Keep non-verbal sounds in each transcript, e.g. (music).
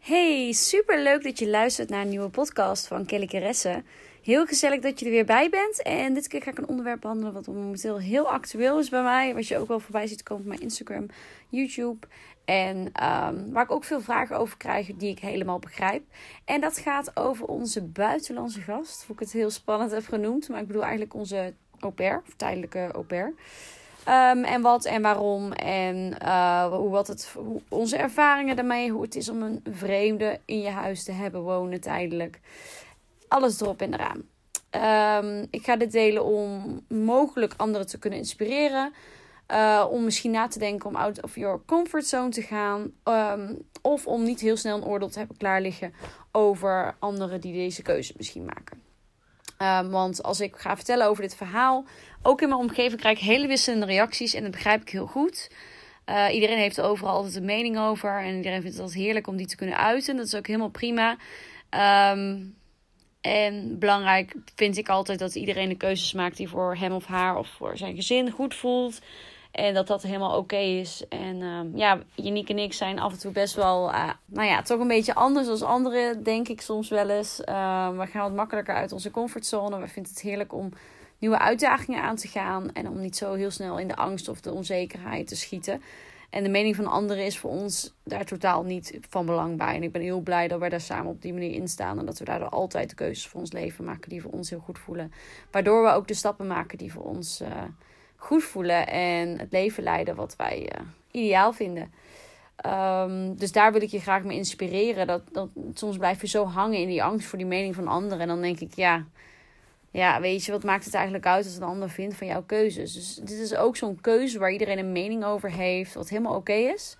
Hey, super leuk dat je luistert naar een nieuwe podcast van Kelly Caresse. Heel gezellig dat je er weer bij bent. En dit keer ga ik een onderwerp behandelen wat momenteel heel actueel is bij mij. Wat je ook wel voorbij ziet komen op mijn Instagram, YouTube. En ehm, waar ik ook veel vragen over krijg die ik helemaal begrijp. En dat gaat over onze buitenlandse gast. Hoe ik het heel spannend heb genoemd. Maar ik bedoel eigenlijk onze au pair, of tijdelijke au pair. Um, en wat en waarom. En uh, hoe, wat het, onze ervaringen daarmee. Hoe het is om een vreemde in je huis te hebben wonen tijdelijk. Alles erop en eraan. Um, ik ga dit delen om mogelijk anderen te kunnen inspireren. Uh, om misschien na te denken om out of your comfort zone te gaan. Um, of om niet heel snel een oordeel te hebben klaar liggen over anderen die deze keuze misschien maken. Um, want als ik ga vertellen over dit verhaal, ook in mijn omgeving krijg ik hele wisselende reacties en dat begrijp ik heel goed. Uh, iedereen heeft er overal altijd een mening over en iedereen vindt het heerlijk om die te kunnen uiten. Dat is ook helemaal prima. Um, en belangrijk vind ik altijd dat iedereen de keuzes maakt die voor hem of haar of voor zijn gezin goed voelt. En dat dat helemaal oké is. En uh, ja, Janiek en ik zijn af en toe best wel, uh, nou ja, toch een beetje anders als anderen, denk ik soms wel eens. Uh, we gaan wat makkelijker uit onze comfortzone. We vinden het heerlijk om nieuwe uitdagingen aan te gaan. En om niet zo heel snel in de angst of de onzekerheid te schieten. En de mening van anderen is voor ons daar totaal niet van belang bij. En ik ben heel blij dat wij daar samen op die manier in staan. En dat we daardoor altijd de keuzes voor ons leven maken die voor ons heel goed voelen. Waardoor we ook de stappen maken die voor ons uh, goed voelen. En het leven leiden wat wij uh, ideaal vinden. Um, dus daar wil ik je graag mee inspireren. Dat, dat, soms blijf je zo hangen in die angst voor die mening van anderen. En dan denk ik, ja, ja, weet je, wat maakt het eigenlijk uit als een ander vindt van jouw keuzes? Dus dit is ook zo'n keuze waar iedereen een mening over heeft, wat helemaal oké is.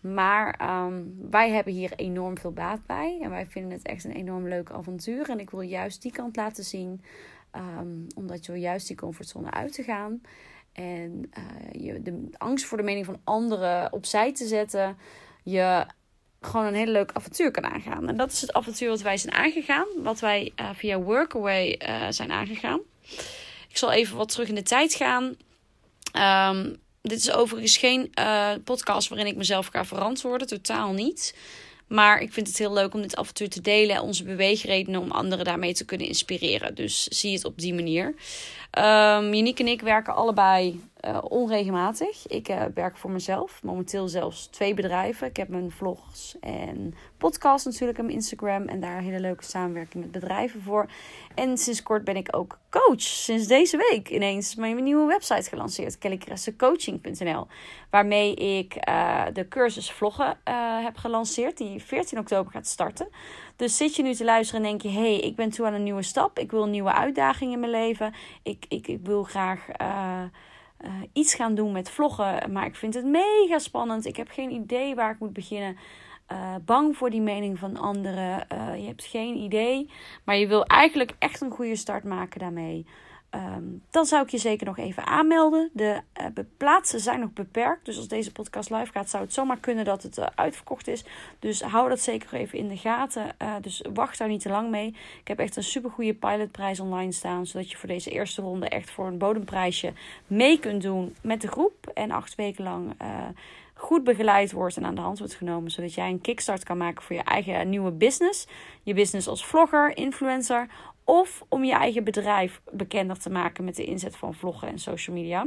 Maar um, wij hebben hier enorm veel baat bij. En wij vinden het echt een enorm leuk avontuur. En ik wil juist die kant laten zien. Um, omdat je juist die comfortzone uit te gaan. En uh, je de angst voor de mening van anderen opzij te zetten. Je gewoon een hele leuk avontuur kan aangaan. En dat is het avontuur wat wij zijn aangegaan. Wat wij uh, via Workaway uh, zijn aangegaan. Ik zal even wat terug in de tijd gaan. Um, dit is overigens geen podcast waarin ik mezelf ga verantwoorden. Totaal niet. Maar ik vind het heel leuk om dit avontuur te delen. En onze beweegredenen om anderen daarmee te kunnen inspireren. Dus zie het op die manier. Um, Janiek en ik werken allebei uh, onregelmatig. Ik uh, werk voor mezelf. Momenteel zelfs twee bedrijven. Ik heb mijn vlogs en podcast natuurlijk op mijn Instagram. En daar hele leuke samenwerking met bedrijven voor. En sinds kort ben ik ook coach. Sinds deze week ineens mijn nieuwe website gelanceerd. kellycressecoaching.nl Waarmee ik uh, de cursus vloggen heb gelanceerd. Die 14 oktober gaat starten. Dus zit je nu te luisteren en denk je... hey, ik ben toe aan een nieuwe stap. Ik wil nieuwe uitdaging in mijn leven. Ik, ik, ik wil graag... Uh, iets gaan doen met vloggen. Maar ik vind het mega spannend. Ik heb geen idee waar ik moet beginnen. Uh, bang voor die mening van anderen. Uh, je hebt geen idee. Maar je wil eigenlijk echt een goede start maken daarmee. Um, dan zou ik je zeker nog even aanmelden. De uh, plaatsen zijn nog beperkt. Dus als deze podcast live gaat, zou het zomaar kunnen dat het uh, uitverkocht is. Dus hou dat zeker even in de gaten. Uh, dus wacht daar niet te lang mee. Ik heb echt een super goede pilotprijs online staan. Zodat je voor deze eerste ronde echt voor een bodemprijsje mee kunt doen met de groep. En acht weken lang goed begeleid wordt en aan de hand wordt genomen. Zodat jij een kickstart kan maken voor je eigen nieuwe business. Je business als vlogger, influencer of om je eigen bedrijf bekender te maken met de inzet van vloggen en social media.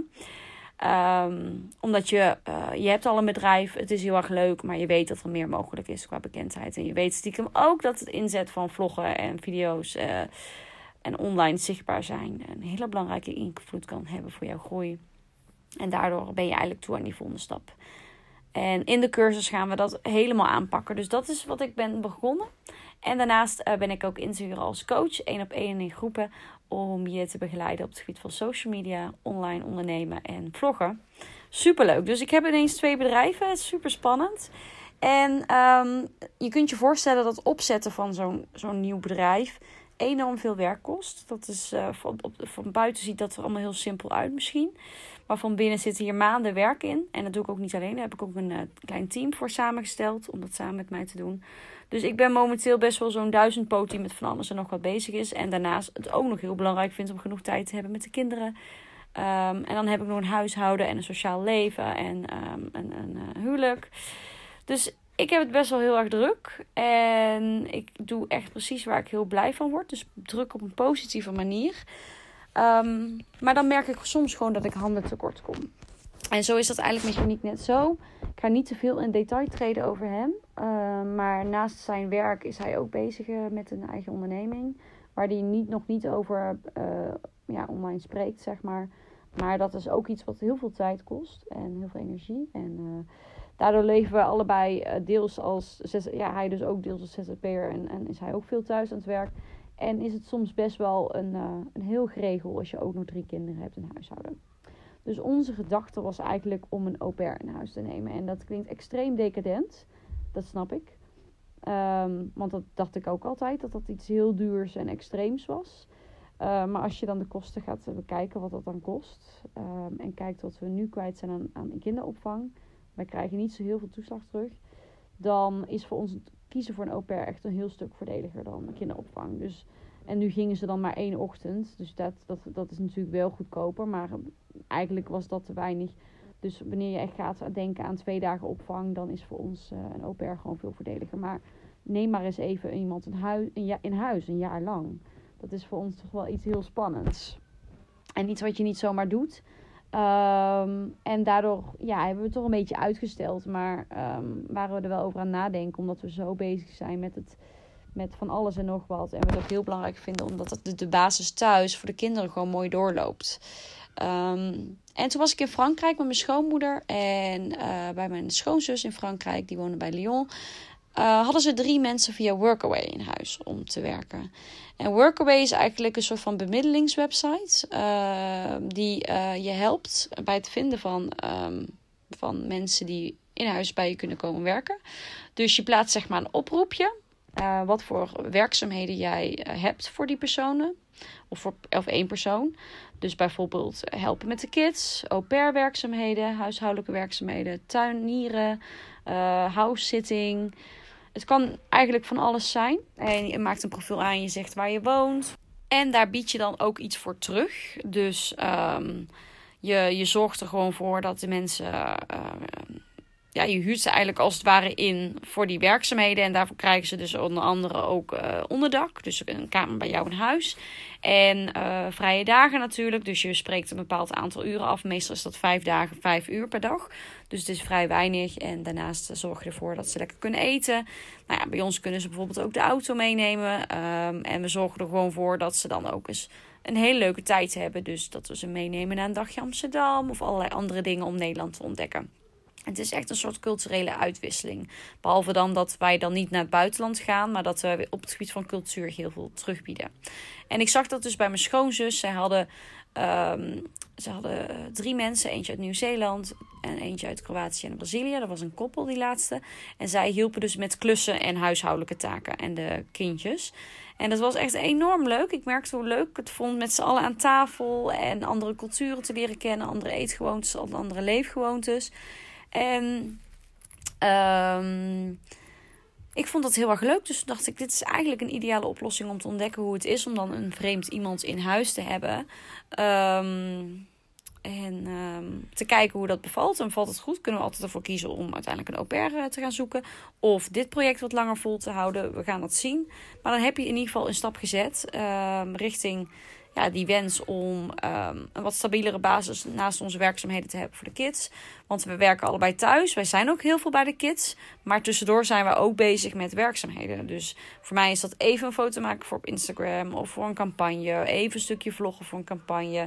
Um, omdat je, uh, je hebt al een bedrijf, het is heel erg leuk, maar je weet dat er meer mogelijk is qua bekendheid. En je weet stiekem ook dat het inzet van vloggen en video's uh, en online zichtbaar zijn een hele belangrijke invloed kan hebben voor jouw groei. En daardoor ben je eigenlijk toe aan die volgende stap. En in de cursus gaan we dat helemaal aanpakken. Dus dat is wat ik ben begonnen. En daarnaast uh, ben ik ook inzuren als coach, één op één in groepen, om je te begeleiden op het gebied van social media, online ondernemen en vloggen. Superleuk. Dus ik heb ineens twee bedrijven. Super spannend. En um, je kunt je voorstellen dat opzetten van zo'n zo'n nieuw bedrijf enorm veel werk kost. Dat is uh, van, van buiten ziet dat er allemaal heel simpel uit misschien. Maar van binnen zit hier maanden werk in. En dat doe ik ook niet alleen. Daar heb ik ook een uh, klein team voor samengesteld om dat samen met mij te doen. Dus ik ben momenteel best wel zo'n duizend die met van alles en nog wat bezig is. En daarnaast het ook nog heel belangrijk vind om genoeg tijd te hebben met de kinderen. Um, en dan heb ik nog een huishouden en een sociaal leven en um, een, een uh, huwelijk. Dus ik heb het best wel heel erg druk. En ik doe echt precies waar ik heel blij van word. Dus druk op een positieve manier. Um, maar dan merk ik soms gewoon dat ik handen tekort kom. En zo is dat eigenlijk met Uniek net zo. Ik ga niet te veel in detail treden over hem. Uh, maar naast zijn werk is hij ook bezig uh, met een eigen onderneming. Waar hij niet, nog niet over uh, ja, online spreekt, zeg maar. Maar dat is ook iets wat heel veel tijd kost en heel veel energie. En uh, daardoor leven we allebei deels als... Ja, hij dus ook deels als ZZP'er en, en is hij ook veel thuis aan het werk. En is het soms best wel een, een heel geregel als je ook nog drie kinderen hebt in huishouden. Dus onze gedachte was eigenlijk om een au pair in huis te nemen. En dat klinkt extreem decadent. Dat snap ik. Um, want dat dacht ik ook altijd, dat dat iets heel duurs en extreems was. Uh, maar als je dan de kosten gaat bekijken, wat dat dan kost. Um, en kijkt wat we nu kwijt zijn aan, aan kinderopvang. Wij krijgen niet zo heel veel toeslag terug. Dan is voor ons kiezen voor een au pair echt een heel stuk voordeliger dan kinderopvang. Dus en nu gingen ze dan maar één ochtend. Dus dat, dat, dat is natuurlijk wel goedkoper. Maar eigenlijk was dat te weinig. Dus wanneer je echt gaat denken aan twee dagen opvang, dan is voor ons uh, een au pair gewoon veel voordeliger. Maar neem maar eens even iemand in huis, in huis een jaar lang. Dat is voor ons toch wel iets heel spannends. En iets wat je niet zomaar doet. Um, en daardoor ja, hebben we het toch een beetje uitgesteld. Maar um, waren we er wel over aan nadenken. Omdat we zo bezig zijn met het met van alles en nog wat. En we het ook heel belangrijk vinden, omdat het de basis thuis voor de kinderen gewoon mooi doorloopt. Um, en toen was ik in Frankrijk met mijn schoonmoeder en uh, bij mijn schoonzus in Frankrijk, die woonde bij Lyon. Uh, hadden ze drie mensen via Workaway in huis om te werken. En Workaway is eigenlijk een soort van bemiddelingswebsite uh, die je helpt bij het vinden van, um, van mensen die in huis bij je kunnen komen werken. Dus je plaatst zeg maar een oproepje wat voor werkzaamheden jij hebt voor die personen. Of voor of één persoon. Dus bijvoorbeeld helpen met de kids, au pair werkzaamheden, huishoudelijke werkzaamheden, tuinieren, uh, house sitting. Het kan eigenlijk van alles zijn. En je maakt een profiel aan, je zegt waar je woont. En daar bied je dan ook iets voor terug. Dus um, je, je zorgt er gewoon voor dat de mensen ja, je huurt ze eigenlijk als het ware in voor die werkzaamheden. En daarvoor krijgen ze dus onder andere ook uh, onderdak. Dus een kamer bij jou in huis. En uh, vrije dagen natuurlijk. Dus je spreekt een bepaald aantal uren af. Meestal is dat vijf dagen, vijf uur per dag. Dus het is vrij weinig. En daarnaast zorg je ervoor dat ze lekker kunnen eten. Nou ja, bij ons kunnen ze bijvoorbeeld ook de auto meenemen. Um, en we zorgen er gewoon voor dat ze dan ook eens een hele leuke tijd hebben. Dus dat we ze meenemen naar een dagje Amsterdam. Of allerlei andere dingen om Nederland te ontdekken. Het is echt een soort culturele uitwisseling. Behalve dan dat wij dan niet naar het buitenland gaan, maar dat we op het gebied van cultuur heel veel terugbieden. En ik zag dat dus bij mijn schoonzus. Zij hadden, um, ze hadden eh, drie mensen: eentje uit Nieuw-Zeeland en eentje uit Kroatië en Brazilië. Dat was een koppel, die laatste. En zij hielpen dus met klussen en huishoudelijke taken en de kindjes. En dat was echt enorm leuk. Ik merkte hoe leuk ik het vond met z'n allen aan tafel en andere culturen te leren kennen, andere eetgewoontes, andere leefgewoontes. En um, ik vond dat heel erg leuk. Dus dacht ik, dit is eigenlijk een ideale oplossing om te ontdekken hoe het is om dan een vreemd iemand in huis te hebben. Um, en um, te kijken hoe dat bevalt. En valt het goed, kunnen we altijd ervoor kiezen om uiteindelijk een au pair eh, te gaan zoeken. Of dit project wat langer vol te houden. We gaan dat zien. Maar dan heb je in ieder geval een stap gezet richting ja, die wens om um, een wat stabielere basis naast onze werkzaamheden te hebben voor de kids. Want we werken allebei thuis. Wij zijn ook heel veel bij de kids. Maar tussendoor zijn we ook bezig met werkzaamheden. Dus voor mij is dat even een foto maken voor op Instagram of voor een campagne. Even een stukje vloggen voor een campagne.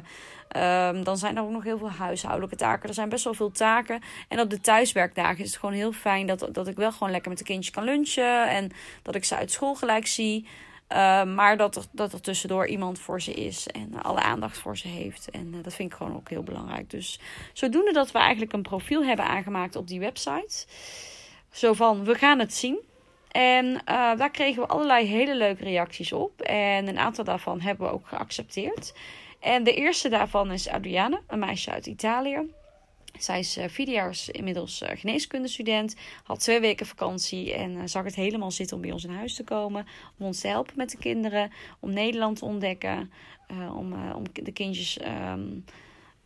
Um, dan zijn er ook nog heel veel huishoudelijke taken. Er zijn best wel veel taken. En op de thuiswerkdagen is het gewoon heel fijn dat, dat ik wel gewoon lekker met de kindjes kan lunchen. En dat ik ze uit school gelijk zie. Uh, maar dat er, dat er tussendoor iemand voor ze is en alle aandacht voor ze heeft. En uh, dat vind ik gewoon ook heel belangrijk. Dus zodoende dat we eigenlijk een profiel hebben aangemaakt op die website. Zo van, we gaan het zien. En uh, daar kregen we allerlei hele leuke reacties op. En een aantal daarvan hebben we ook geaccepteerd. En de eerste daarvan is Adriana, een meisje uit Italië. Zij is uh, vier jaar inmiddels uh, geneeskundestudent. Had twee weken vakantie en uh, zag het helemaal zitten om bij ons in huis te komen. Om ons te helpen met de kinderen. Om Nederland te ontdekken. om, om de kindjes um,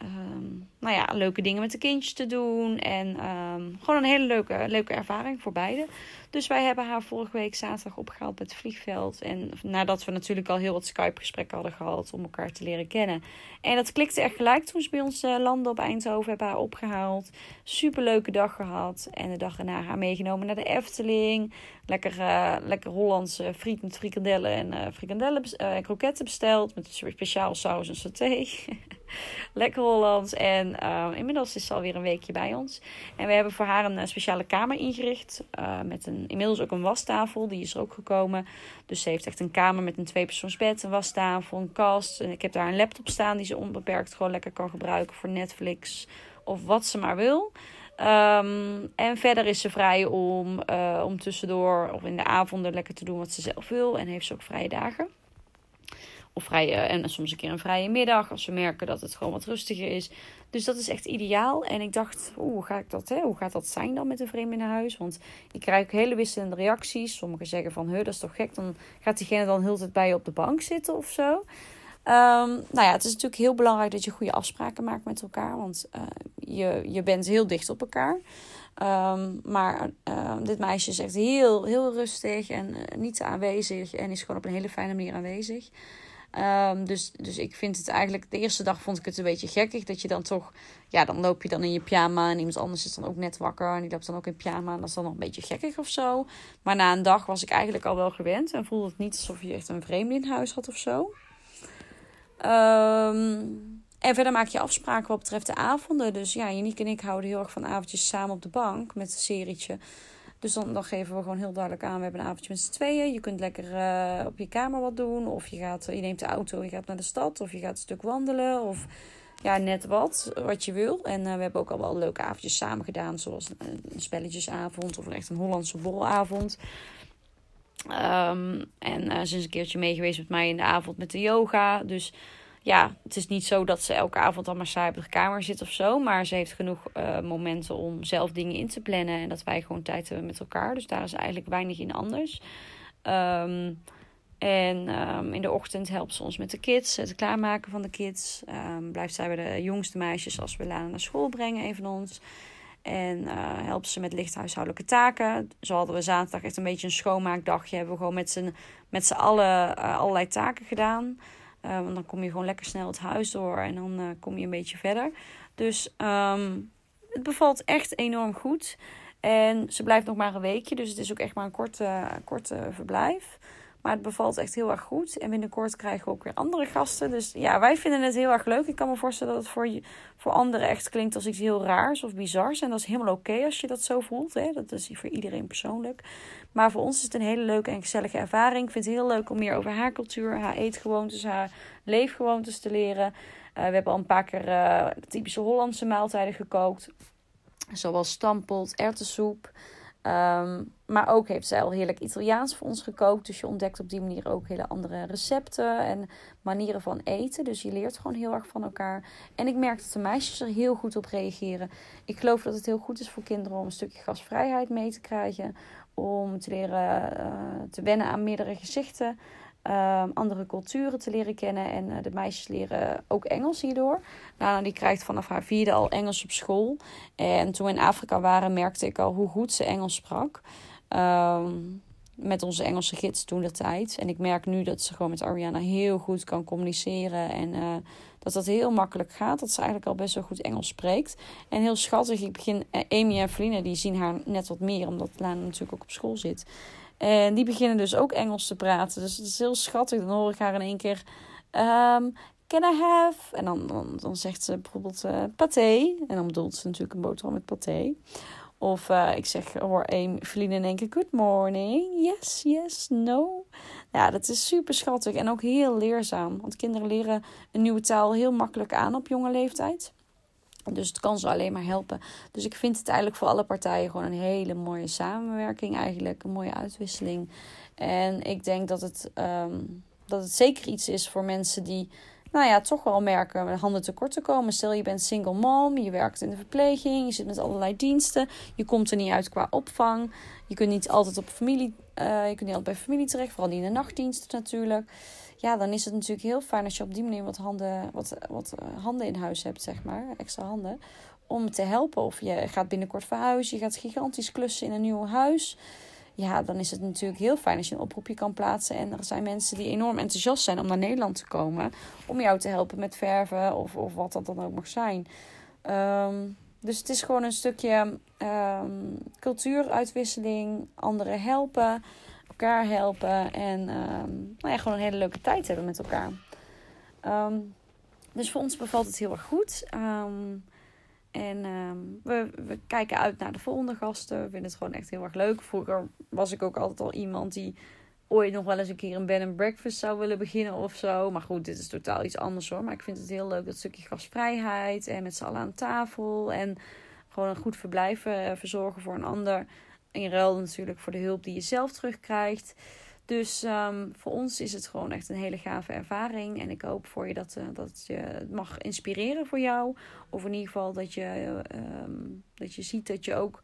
um, nou ja, leuke dingen met de kindjes te doen. En um, gewoon een hele leuke, leuke ervaring voor beide. Dus wij hebben haar vorige week zaterdag opgehaald bij het vliegveld. En nadat we natuurlijk al heel wat Skype-gesprekken hadden gehad om elkaar te leren kennen. En dat klikte echt gelijk toen ze bij ons uh, landde op Eindhoven. Hebben haar opgehaald. Super leuke dag gehad. En de dag erna haar meegenomen naar de Efteling. Lekker, uh, lekker Hollandse friet met frikandellen en uh, frikandellen en kroketten besteld. Met een speciaal saus en saté. (laughs) (laughs) Lekker Hollands. En uh, inmiddels is ze alweer een weekje bij ons. En we hebben voor haar een speciale kamer ingericht. Uh, met een, inmiddels ook een wastafel. Die is er ook gekomen. Dus ze heeft echt een kamer met een tweepersoonsbed, een wastafel, een kast. En ik heb daar een laptop staan die ze onbeperkt gewoon lekker kan gebruiken voor Netflix. Of wat ze maar wil. Um, en verder is ze vrij om, om tussendoor of in de avonden lekker te doen wat ze zelf wil. En heeft ze ook vrije dagen. Of vrije, en soms een keer een vrije middag. Als we merken dat het gewoon wat rustiger is. Dus dat is echt ideaal. En ik dacht, hoe, ga ik dat, hè? hoe gaat dat zijn dan met een vreemde in huis? Want ik krijg hele wisselende reacties. Sommigen zeggen van, dat is toch gek? Dan gaat diegene dan heel tijd bij je op de bank zitten of zo. Um, nou ja, het is natuurlijk heel belangrijk dat je goede afspraken maakt met elkaar. Want uh, je, je bent heel dicht op elkaar. Um, maar uh, dit meisje is echt heel, heel rustig en uh, niet aanwezig. En is gewoon op een hele fijne manier aanwezig. Um, dus, dus ik vind het eigenlijk, de eerste dag vond ik het een beetje gekkig. Dat je dan toch, ja, dan loop je dan in je pyjama en iemand anders is dan ook net wakker. En die loopt dan ook in pyjama en dat is dan nog een beetje gekkig of zo. Maar na een dag was ik eigenlijk al wel gewend en voelde het niet alsof je echt een vreemde in huis had of zo. Um, en verder maak je afspraken wat betreft de avonden. Dus ja, Janiek en ik houden heel erg van avondjes samen op de bank met een serietje. Dus dan, geven we gewoon heel duidelijk aan: we hebben een avondje met z'n tweeën. Je kunt lekker uh, op je kamer wat doen. Of je, gaat, je neemt de auto, je gaat naar de stad. Of je gaat een stuk wandelen. Of ja, net wat, wat je wil. En uh, we hebben ook al wel leuke avondjes samen gedaan. Zoals een, spelletjesavond of echt een Hollandse borrelavond. Um, en uh, ze is een keertje mee geweest met mij in de avond met de yoga. Dus ja, het is niet zo dat ze elke avond maar saai op de kamer zit of zo. Maar ze heeft genoeg uh, momenten om zelf dingen in te plannen. En dat wij gewoon tijd hebben met elkaar. Dus daar is eigenlijk weinig in anders. Um, en um, in de ochtend helpt ze ons met de kids, het klaarmaken van de kids. Um, blijft zij bij de jongste meisjes als we Lana naar school brengen, een van ons. En uh, helpt ze met licht huishoudelijke taken. Zo hadden we zaterdag echt een beetje een schoonmaakdagje. Hebben we gewoon met z'n, met z'n allen uh, allerlei taken gedaan. Uh, want dan kom je gewoon lekker snel het huis door en dan uh, kom je een beetje verder. Dus um, het bevalt echt enorm goed. En ze blijft nog maar een weekje, dus het is ook echt maar een korte, korte verblijf. Maar het bevalt echt heel erg goed. En binnenkort krijgen we ook weer andere gasten. Dus ja, wij vinden het heel erg leuk. Ik kan me voorstellen dat het voor, je, voor anderen echt klinkt als iets heel raars of bizars. En dat is helemaal oké als je dat zo voelt. Hè? Dat is voor iedereen persoonlijk. Maar voor ons is het een hele leuke en gezellige ervaring. Ik vind het heel leuk om meer over haar cultuur, haar eetgewoontes, haar leefgewoontes te leren. Uh, we hebben al een paar keer uh, typische Hollandse maaltijden gekookt. Zoals stampot, erwtensoep. Um, maar ook heeft zij al heerlijk Italiaans voor ons gekookt. Dus je ontdekt op die manier ook hele andere recepten en manieren van eten. Dus je leert gewoon heel erg van elkaar. En ik merk dat de meisjes er heel goed op reageren. Ik geloof dat het heel goed is voor kinderen om een stukje gasvrijheid mee te krijgen. Om te leren uh, te wennen aan meerdere gezichten. Um, andere culturen te leren kennen. En uh, de meisjes leren ook Engels hierdoor. Lana die krijgt vanaf haar vierde al Engels op school. En toen we in Afrika waren merkte ik al hoe goed ze Engels sprak. Um, met onze Engelse gids toen de tijd. En ik merk nu dat ze gewoon met Ariana heel goed kan communiceren. En uh, dat dat heel makkelijk gaat. Dat ze eigenlijk al best wel goed Engels spreekt. En heel schattig. Ik begin, uh, Amy en Feline die zien haar net wat meer. Omdat Lana natuurlijk ook op school zit. En die beginnen dus ook Engels te praten. Dus het is heel schattig. Dan hoor ik haar in één keer... Um, can I have? En dan, dan, dan zegt ze bijvoorbeeld uh, paté. En dan bedoelt ze natuurlijk een boterham met paté. Of uh, ik zeg, hoor een Feline in één keer, good morning. Yes, yes, no. Ja, dat is super schattig en ook heel leerzaam. Want kinderen leren een nieuwe taal heel makkelijk aan op jonge leeftijd. Dus het kan ze alleen maar helpen. Dus ik vind het eigenlijk voor alle partijen gewoon een hele mooie samenwerking. Eigenlijk een mooie uitwisseling. En ik denk dat het, ehm, dat het zeker iets is voor mensen die nou ja, toch wel merken met handen tekort te komen. Stel je bent single mom, je werkt in de verpleging, je zit met allerlei diensten, je komt er niet uit qua opvang. Je kunt niet altijd op familie, uh, je kunt niet altijd bij familie terecht, vooral die in de nachtdiensten natuurlijk. Ja, dan is het natuurlijk heel fijn als je op die manier wat handen, wat, wat eh, handen in huis hebt, zeg maar, extra handen. Om te helpen. Of je gaat binnenkort verhuizen, je gaat gigantisch klussen in een nieuw huis ja, dan is het natuurlijk heel fijn als je een oproepje kan plaatsen. En er zijn mensen die enorm enthousiast zijn om naar Nederland te komen. Om jou te helpen met verven of, of wat dat dan ook mag zijn. Ehm, dus het is gewoon een stukje um, cultuuruitwisseling, anderen helpen, elkaar helpen. En um, nou ja, gewoon een hele leuke tijd hebben met elkaar. dus voor ons bevalt het heel erg goed. En ehm, we, we kijken uit naar de volgende gasten. We vinden het gewoon echt heel erg leuk. Vroeger was ik ook altijd al iemand die ooit nog wel eens een keer een bed and breakfast zou willen beginnen of zo. Maar goed, dit is totaal iets anders hoor. Maar ik vind het heel leuk dat stukje gastvrijheid en met z'n allen aan tafel. En gewoon een goed verblijf eh, verzorgen voor een ander. In ruil natuurlijk voor de hulp die je zelf terugkrijgt. Dus um, voor ons is het gewoon echt een hele gave ervaring. En ik hoop voor je dat, uh, dat je het mag inspireren voor jou. Of in ieder geval dat je, um, dat je ziet dat je ook.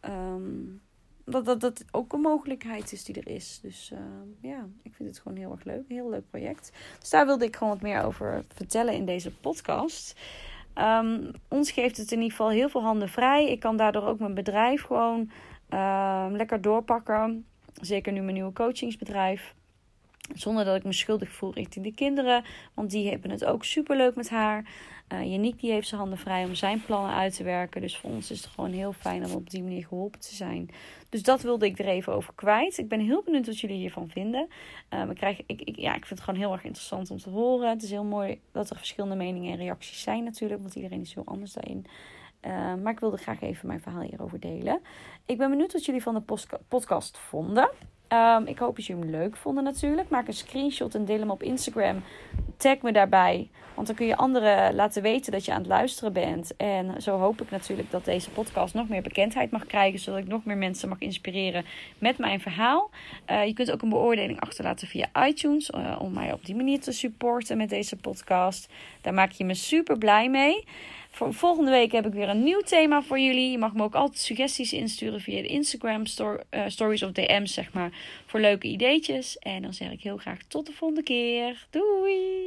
Um, dat, dat dat ook een mogelijkheid is die er is. Dus ja, ik vind het gewoon heel erg leuk. Een heel leuk project. Dus daar wilde ik gewoon wat meer over vertellen in deze podcast. Ons geeft het in ieder geval heel veel handen vrij. Ik kan daardoor ook mijn bedrijf gewoon uh, lekker doorpakken. Zeker nu mijn nieuwe coachingsbedrijf. Zonder dat ik me schuldig voel richting de kinderen. Want die hebben het ook super leuk met haar. Uh, Yannick die heeft zijn handen vrij om zijn plannen uit te werken. Dus voor ons is het gewoon heel fijn om op die manier geholpen te zijn. Dus dat wilde ik er even over kwijt. Ik ben heel benieuwd wat jullie hiervan vinden. Krijgen, ik, ik, ja, ik vind het gewoon heel erg interessant om te horen. Het is heel mooi dat er verschillende meningen en reacties zijn natuurlijk. Want iedereen is heel anders daarin. Uh, maar ik wilde graag even mijn verhaal hierover delen. Ik ben benieuwd wat jullie van de podcast vonden. Um, ik hoop dat jullie hem leuk vonden natuurlijk. Maak een screenshot en deel hem op Instagram. Tag me daarbij. Want dan kun je anderen laten weten dat je aan het luisteren bent. En zo hoop ik natuurlijk dat deze podcast nog meer bekendheid mag krijgen. Zodat ik nog meer mensen mag inspireren met mijn verhaal. Uh, je kunt ook een beoordeling achterlaten via iTunes. Uh, om mij op die manier te supporten met deze podcast. Daar maak je me super blij mee. Voor volgende week heb ik weer een nieuw thema voor jullie. Je mag me ook altijd suggesties insturen via de Instagram uh, stories of DM's, zeg maar. Voor leuke ideetjes. En dan zeg ik heel graag tot de volgende keer. Doei!